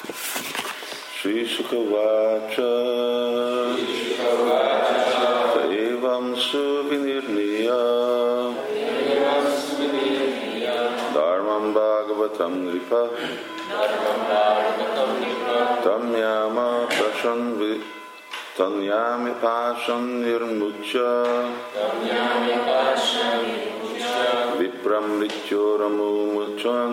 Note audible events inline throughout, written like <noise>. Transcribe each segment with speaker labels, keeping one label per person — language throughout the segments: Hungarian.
Speaker 1: Sri Sukavacha Evam Suvinirniya Dharmam Bhagavatam Nripa Tamyama Prashan Tanyami Pashan Nirmucha Vipram Vichyoramumuchan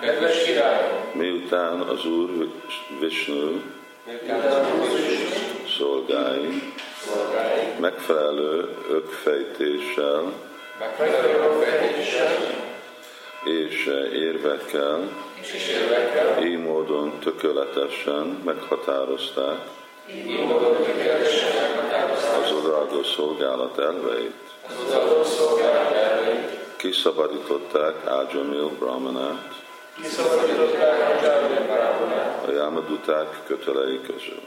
Speaker 1: Kedves királyom, miután az Úr Vishnu szolgái megfelelő ökfejtéssel és érvekkel így módon tökéletesen meghatározták az odaadó szolgálat elveit, kiszabadították Ágyamil Brahmanát
Speaker 2: a Brábonát,
Speaker 1: a Yamaduták kötelei közül,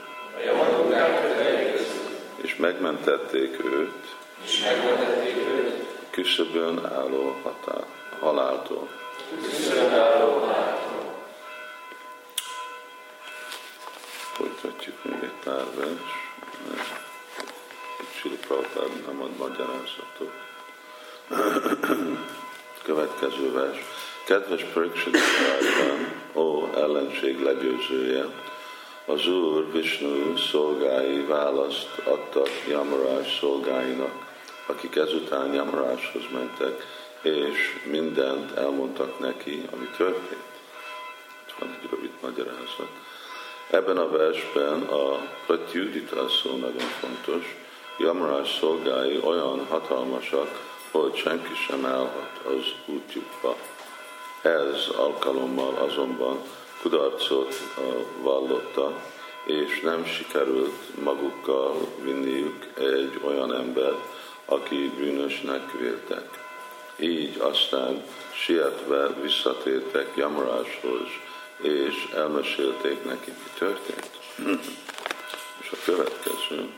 Speaker 1: és megmentették őt
Speaker 2: és megvetették őt,
Speaker 1: küszöbön álló hatá, haláltól.
Speaker 2: küszöbön álló haláltól.
Speaker 1: Folytatjuk még egy pár vers. Sili Prabhupád nem ad magyarázatot. Következő vers. Kedves Pariksit ó ellenség legyőzője, az Úr Vishnu szolgái választ adtak Yamaraj szolgáinak, akik ezután Yamarajhoz mentek, és mindent elmondtak neki, ami történt. Itt van egy rövid magyarázat. Ebben a versben a pratyudita szó nagyon fontos. Yamaraj szolgái olyan hatalmasak, hogy senki sem állhat az útjukba. Ez alkalommal azonban kudarcot vallotta, és nem sikerült magukkal vinniük egy olyan embert, aki bűnösnek véltek. Így aztán sietve visszatértek Yamaráshoz, és elmesélték neki, mi történt. <clears throat> és a következő.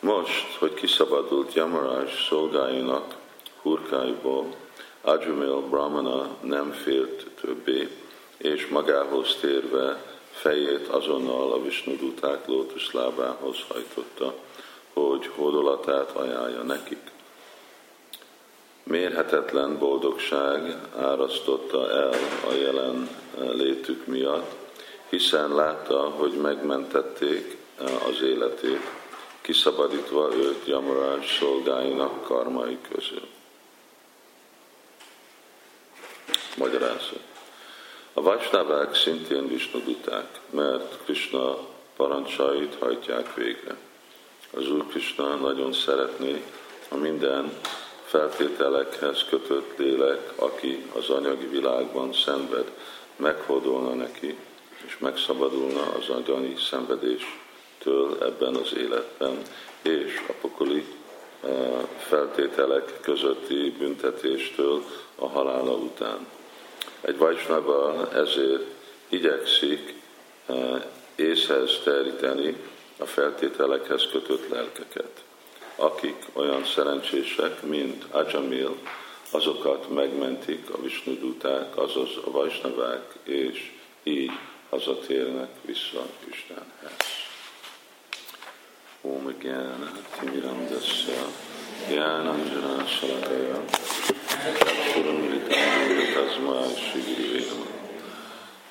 Speaker 1: Most, hogy kiszabadult Yamarás szolgáinak hurkáiból, Ajumil Brahmana nem félt többé, és magához térve fejét azonnal a Visnuduták lótuszlábához hajtotta, hogy hódolatát ajánlja nekik. Mérhetetlen boldogság árasztotta el a jelen létük miatt, hiszen látta, hogy megmentették az életét, kiszabadítva őt Jamarás szolgáinak karmai közül. Magyarázat. A Vajsnavák szintén visnuduták, mert Krishna parancsait hajtják végre. Az Úr Krishna nagyon szeretné, ha minden feltételekhez kötött lélek, aki az anyagi világban szenved, meghódolna neki, és megszabadulna az anyagi szenvedéstől ebben az életben, és a pokoli feltételek közötti büntetéstől a halála után. Egy Vajsnava ezért igyekszik észhez teríteni a feltételekhez kötött lelkeket. Akik olyan szerencsések, mint Ajamil, azokat megmentik a Visnuduták, azaz a Vajsnavák, és így hazatérnek vissza Istenhez. Om Gyana Timirandasya Salakaya Suramritam Tasma Shri Vedam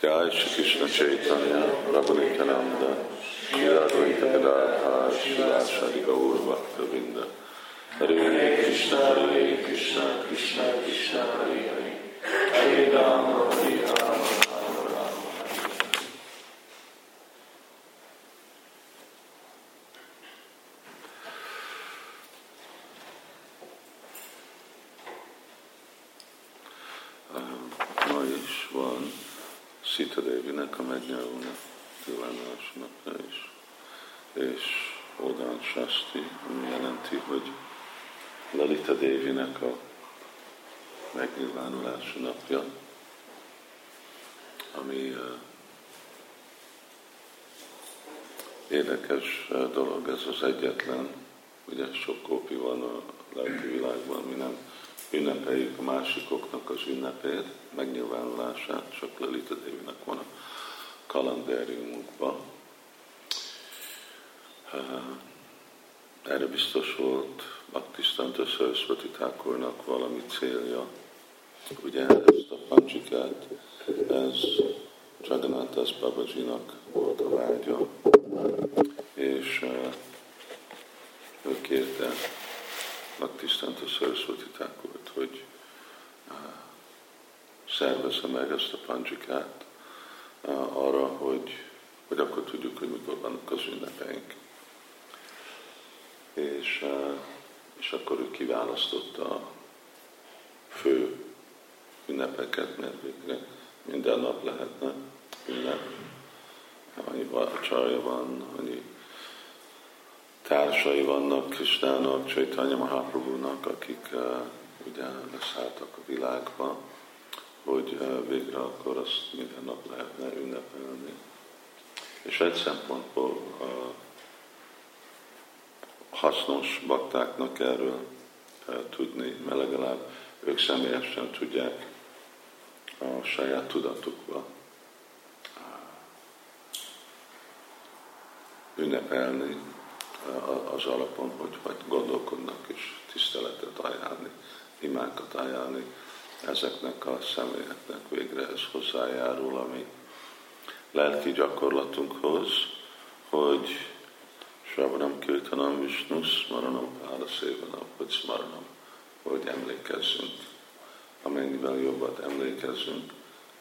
Speaker 1: Jai Shri Krishna Chaitanya Prabhu Nityananda Shri Advaita Gadadhar Shri Ashari Gaur Bhakta Vinda Hare Krishna Hare Krishna Krishna Krishna Hare Hare Hare Rama Hare Rama Rama Ma is van Sita Devinek a megnyilvulnak nyilvánulási napja is. És Odán Sasti, ami jelenti, hogy Lalita Devinek a megnyilvánulási napja, ami uh, érdekes dolog, ez az egyetlen, ugye sok kópi van a lelki világban, mi nem ünnepeljük a másikoknak az ünnepét, megnyilvánulását, csak Lalita Devinek van a kalendáriumunkban. Erre biztos volt Bhaktisztanta Saraswati Thakurnak valami célja. Ugye ezt a pancsikát, ez Jagannathas Babajinak volt a vágya, és ő kérte Bhaktisztanta Saraswati Thakurt, hogy uh, szervezze meg ezt a pancsikát uh, arra, hogy, hogy akkor tudjuk, hogy mikor vannak az ünnepeink. És, uh, és akkor ő kiválasztotta a fő ünnepeket, mert végre minden nap lehetne ünnep. Annyi vacsaja van, annyi társai vannak Krisnának, Csaitanya Mahaprabhu-nak, akik uh, ugye leszálltak a világba, hogy uh, végre akkor azt minden nap lehetne ünnepelni. És egy szempontból uh, hasznos baktáknak erről tudni, mert legalább ők személyesen tudják a saját tudatukba ünnepelni az alapon, hogy vagy gondolkodnak és tiszteletet ajánlni, imákat ajánlni ezeknek a személyeknek végre ez hozzájárul a mi lelki gyakorlatunkhoz, hogy Sravanam Kirtanam Vishnu Smaranam Pála Szévanam, hogy Smaranam, hogy emlékezzünk. Amennyiben jobbat emlékezzünk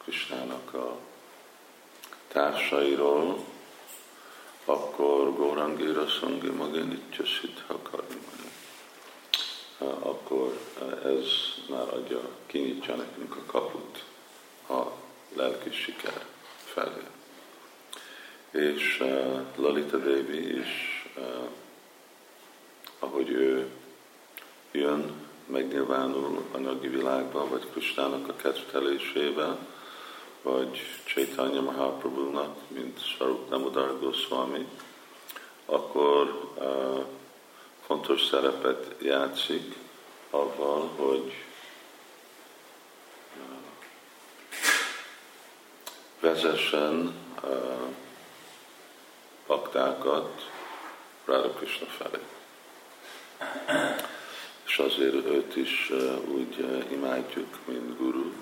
Speaker 1: Krisnának a társairól, akkor Górangira Szangi Magenitya Siddha. Akkor ez már adja, kinyitja nekünk a kaput a lelki siker felé. És Lalita Devi is, uh, ahogy ő jön, megnyilvánul anyagi világban, vagy Kristának a kedvtelésével, vagy Chaitanya Mahaprabhu-nak, mint Sarup Namodar Goswami, akkor uh, fontos szerepet játszik avval, hogy uh, vezessen uh, baktákat Radha Krishna felé. És azért őt is úgy imádjuk, mint guru,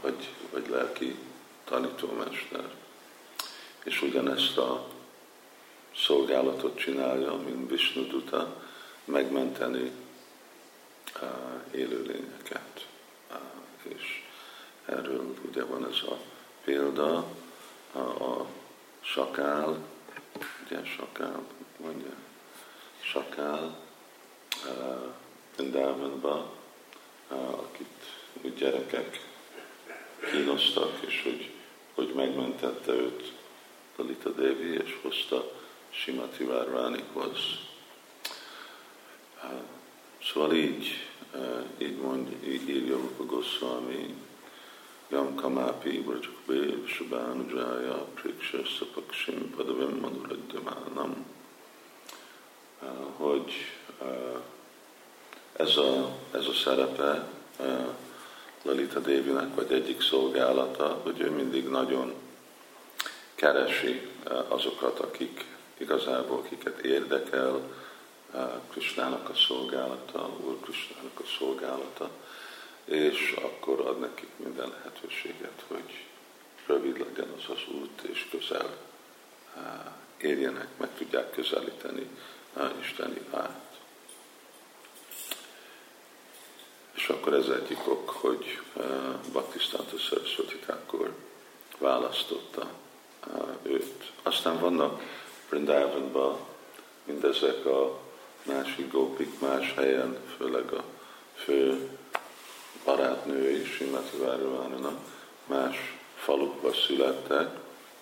Speaker 1: vagy, vagy lelki tanítómester. És ugyanezt a szolgálatot csinálja, mint Vishnu Duta, megmenteni uh, élőlényeket. És erről ugye van ez a példa, a, a sakál, ugye sakál, mondja, sakál, uh, Vrindavanba, uh, akit gyerekek kínoztak, és hogy, hogy megmentette őt Lalita Devi, és hozta Simati Várvánikhoz. Szóval így, így mond, így írja Rupa Goswami, Yam Kamápi Vrajukbe Subhanujaya Priksha Sapaksim Padavim Manuradyamanam, hogy ez a, ez a szerepe Lalita Dévinek, vagy egyik szolgálata, hogy ő mindig nagyon keresi eh, azokat, akik igazából, akiket érdekel eh, Krisnának a szolgálata, Úr Krisnának a szolgálata, és akkor ad nekik minden lehetőséget, hogy rövid legyen az az út, és közel eh, érjenek, meg tudják közelíteni Isteni át. És akkor ez egyik ok, hogy Bhaktisztánta Saraswati akkor választotta uh, őt. Aztán vannak Vrindavanban mindezek a másik gópik más helyen, főleg a fő barátnői, Simati Várvánana, más falukba születtek,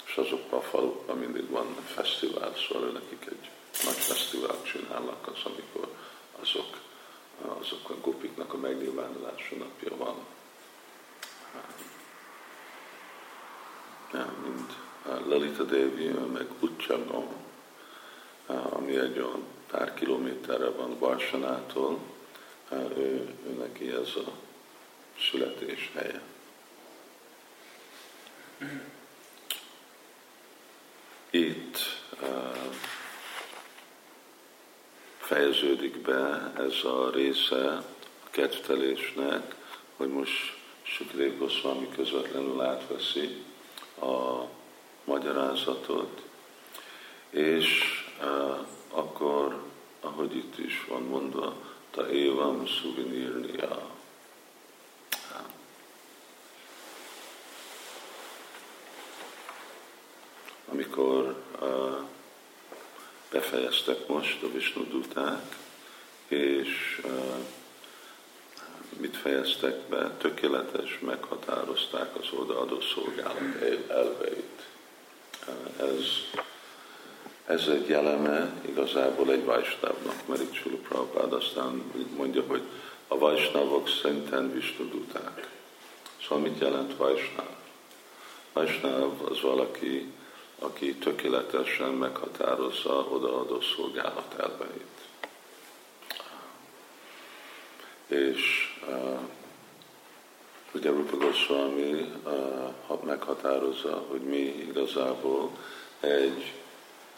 Speaker 1: és azokban a falukban mindig van fesztivál, szóval nekik egy nagy fesztivált csinálnak az, amikor azok, azok a gopiknak a megnyilvánulása napja van. Mint Lalita Devi, meg Utcsagon, ami egy olyan pár kilométerre van Barsanától, ő, ő neki ez a születés helye. Itt uh, fejeződik be ez a része a kedvtelésnek, hogy most Sukrév Goswami közvetlenül átveszi a magyarázatot, és uh, akkor, ahogy itt is van mondva, ta évam szuvinírnia. Amikor uh, befejeztek most a Visnuduták, és mit fejeztek be? Tökéletes, meghatározták az odaadó szolgálat elveit. Ez ez egy jeleme igazából egy Vajsnávnak, mert itt Sula Prabhupád aztán mondja, hogy a Vajsnávok szenten vistuduták. Szóval mit jelent Vajsnáv? Vajsnáv az valaki, aki tökéletesen meghatározza odaadó szolgálat elveit. És uh, ugye Rupa Goswami uh, meghatározza, hogy mi igazából egy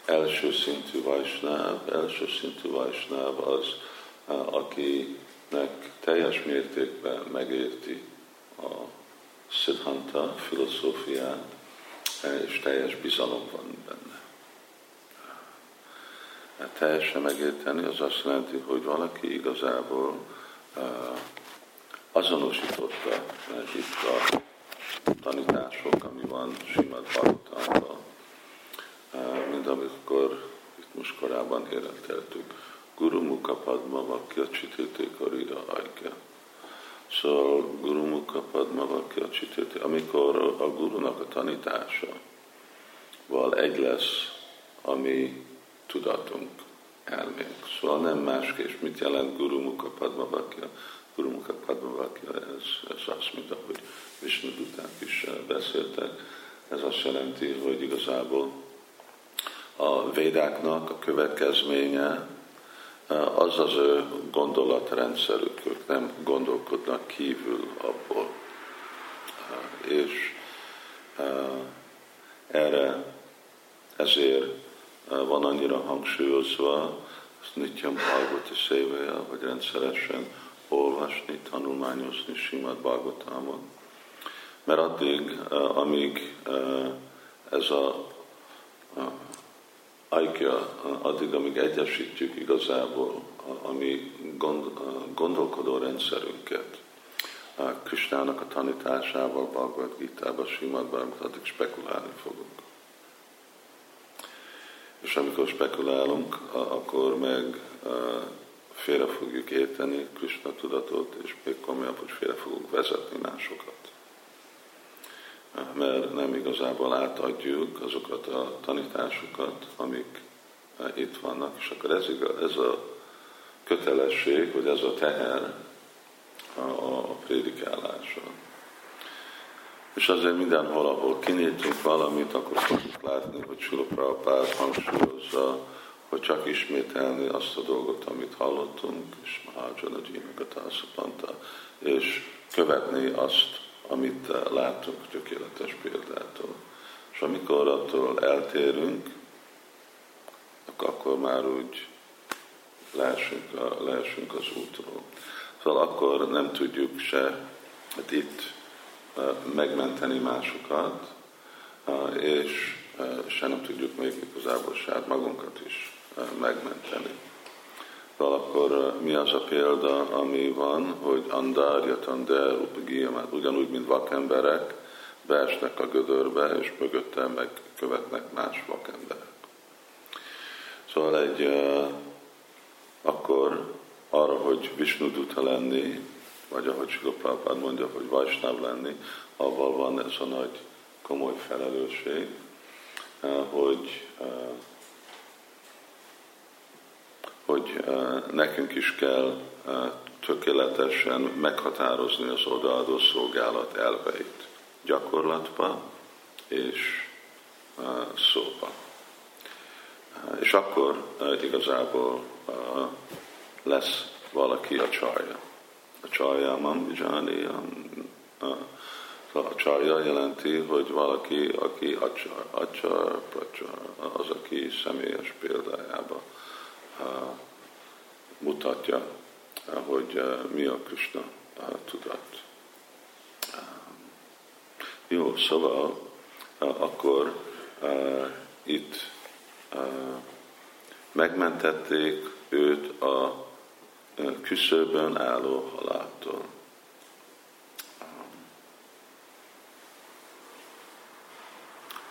Speaker 1: első szintű vajsnáv, első szintű vajsnáv az, akinek teljes mértékben megérti a Siddhanta filozófiát, és teljes bizalom van benne. Hát teljesen megérteni az azt jelenti, hogy valaki igazából azonosította, itt a tanítások, ami van Simad Bhagavatamban, mint amikor itt most korábban érekeltük, Guru Mukha Padma Vakya Csitete Karira Ajka. Szóval Guru Mukha Padma Vakya amikor a gurunak a tanítása val egy lesz a mi tudatunk, elménk. Szóval nem más, és mit jelent Guru Mukha Padma Vakya? Guru Mukha Padma Vakya, ez, ez azt, mint ahogy Vishnu is beszéltek, ez azt jelenti, hogy igazából a védáknak a következménye az az ő gondolatrendszerük, ők nem gondolkodnak kívül abból. És erre ezért van annyira hangsúlyozva, azt Nityam Bhagavati szévéje, hogy rendszeresen olvasni, tanulmányozni Simad Bhagavatamot. Mert addig, amíg ez a Aikya addig, amíg egyesítjük igazából a, mi gond, gondolkodó rendszerünket, a Kristának a tanításával, Bhagavad Gita-ba, Simadban, addig spekulálni fogunk. És amikor spekulálunk, akkor meg félre fogjuk érteni Krishna tudatot, és még komolyabb, hogy félre fogunk vezetni másokat mert nem igazából átadjuk azokat a tanításokat, amik itt vannak, és akkor ez, ez a kötelesség, vagy ez a teher a, a prédikálása. És azért mindenhol, ahol kinyitünk valamit, akkor fogjuk látni, hogy Sula Prabhupád hangsúlyozza, hogy csak ismételni azt a dolgot, amit hallottunk, és Mahajana Ji a és követni azt, amit eh, látunk tökéletes példától. És amikor attól eltérünk, akkor már úgy leesünk, a, leesünk az útról. Szóval akkor nem tudjuk se hát itt eh, megmenteni másokat, eh, és se nem tudjuk még igazából saját magunkat is megmenteni. Szóval akkor mi az a példa, ami van, hogy andárja tander upagiyamát, ugyanúgy, mint vakemberek, beesnek a gödörbe, és mögötte meg követnek más vakemberek. Szóval egy, akkor arra, hogy Vishnuduta lenni, vagy ahogy Silopápád mondja, hogy Vajsnáv lenni, avval van ez a nagy komoly felelősség, hogy hogy nekünk is kell tökéletesen meghatározni az odaadó szolgálat elveit gyakorlatba és szóba. És akkor igazából lesz valaki a csarja. A csarja mamjani, a csarja jelenti, hogy valaki, aki acsar, acsar, pracsar, az, aki személyes példájába mutatja, hogy mi a Krishna tudat. Jó, szóval akkor itt megmentették őt a küszöbön álló haláltól.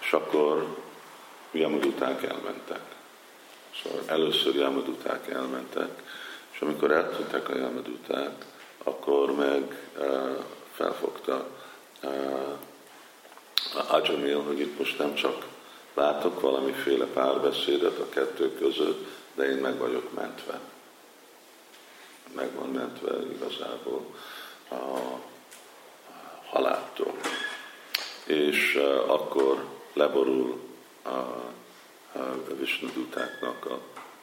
Speaker 1: És akkor Yamaduták elmentek. Szóval először Yamaduták elmentek, és amikor eltudták a Yamaduták, akkor meg uh, felfogta uh, Ajamil, hogy itt most nem csak látok valamiféle párbeszédet a kettő között, de én meg vagyok mentve. Meg van mentve igazából a haláltól. És uh, akkor leborul a Visnudutáknak a,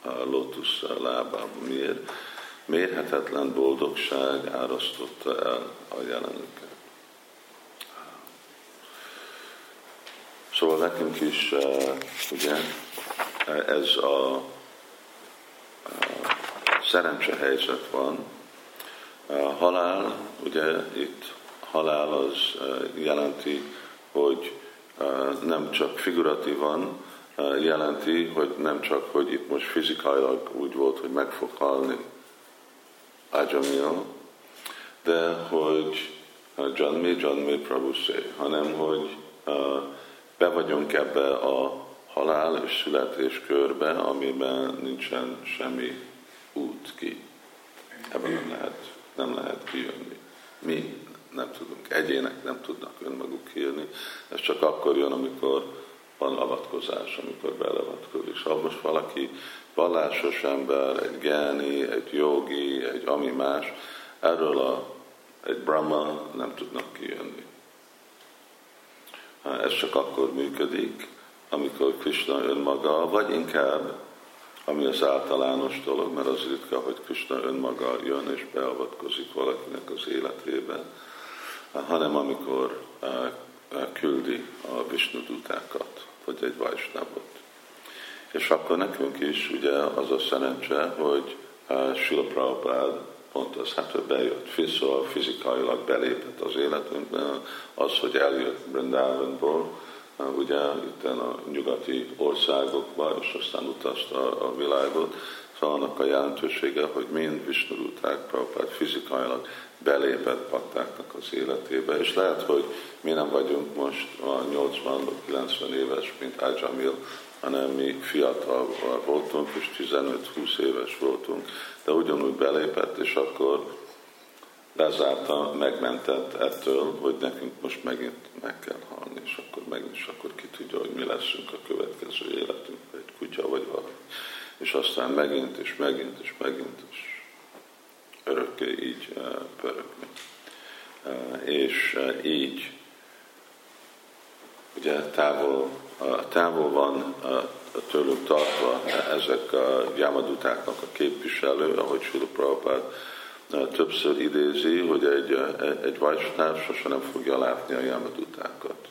Speaker 1: a lotusz lábában. Miért? Mérhetetlen boldogság árasztotta el a jelenüket. Szóval nekünk is, uh, ugye, ez a, a szerencse helyzet van. A halál, ugye itt halál az uh, jelenti, hogy nem csak figuratívan jelenti, hogy nem csak, hogy itt most fizikailag úgy volt, hogy meg fog halni Ajamil, de hogy Janmi, Janmi Prabhuszé, hanem hogy be vagyunk ebbe a halál és születés körbe, amiben nincsen semmi út ki. Ebben nem lehet, nem lehet kijönni. Mi nem tudunk, egyének nem tudnak önmaguk kijönni. Ez csak akkor jön, amikor van avatkozás, amikor beleavatkozik. Ha most valaki vallásos ember, egy gáni, egy jogi, egy ami más, erről a, egy brahma nem tudnak kijönni. Ez csak akkor működik, amikor Krishna önmaga, vagy inkább, ami az általános dolog, mert az ritka, hogy Krishna önmaga jön és beavatkozik valakinek az életébe, hanem amikor eh, küldi a Vishnudutákat, vagy egy Vajsnavot. És akkor nekünk is ugye az a szerencse, hogy eh, Sila Prabhupád pont az, hát hogy bejött, szóval fizikailag belépett az életünkben, az, hogy eljött Brindavanból, ugye itt a nyugati országokba, és aztán utazta a világot, szóval annak a jelentősége, hogy mind Visnuruták, Prabhupád fizikailag belépett paktáknak az életébe, és lehet, hogy mi nem vagyunk most a 80-90 éves, mint Ajamil, hanem mi fiatal voltunk, és 15-20 éves voltunk, de ugyanúgy belépett, és akkor lezárta, megmentett ettől, hogy nekünk most megint meg kell halni, és akkor megint, és akkor ki tudja, hogy mi leszünk a következő életünk, egy kutya vagy valami. És aztán megint, és megint, és megint, és örökké így uh, pörögni. Uh, és uh, így ugye távol távol van tőlük tartva ezek a Yamadutáknak a képviselő, ahogy Sula Prabhupád többször idézi, hogy egy, egy Vajsnáv sosem nem fogja látni a Yamadutákat.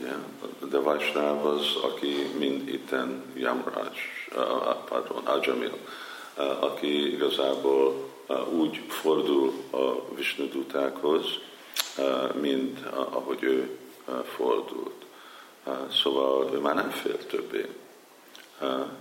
Speaker 1: Ugye? De Vajsnáv az, aki mind itten Yamraj, pardon, Ajamil, aki igazából úgy fordul a Vishnudutákhoz, mint ahogy ő fordult. Szóval ő már nem fél többé.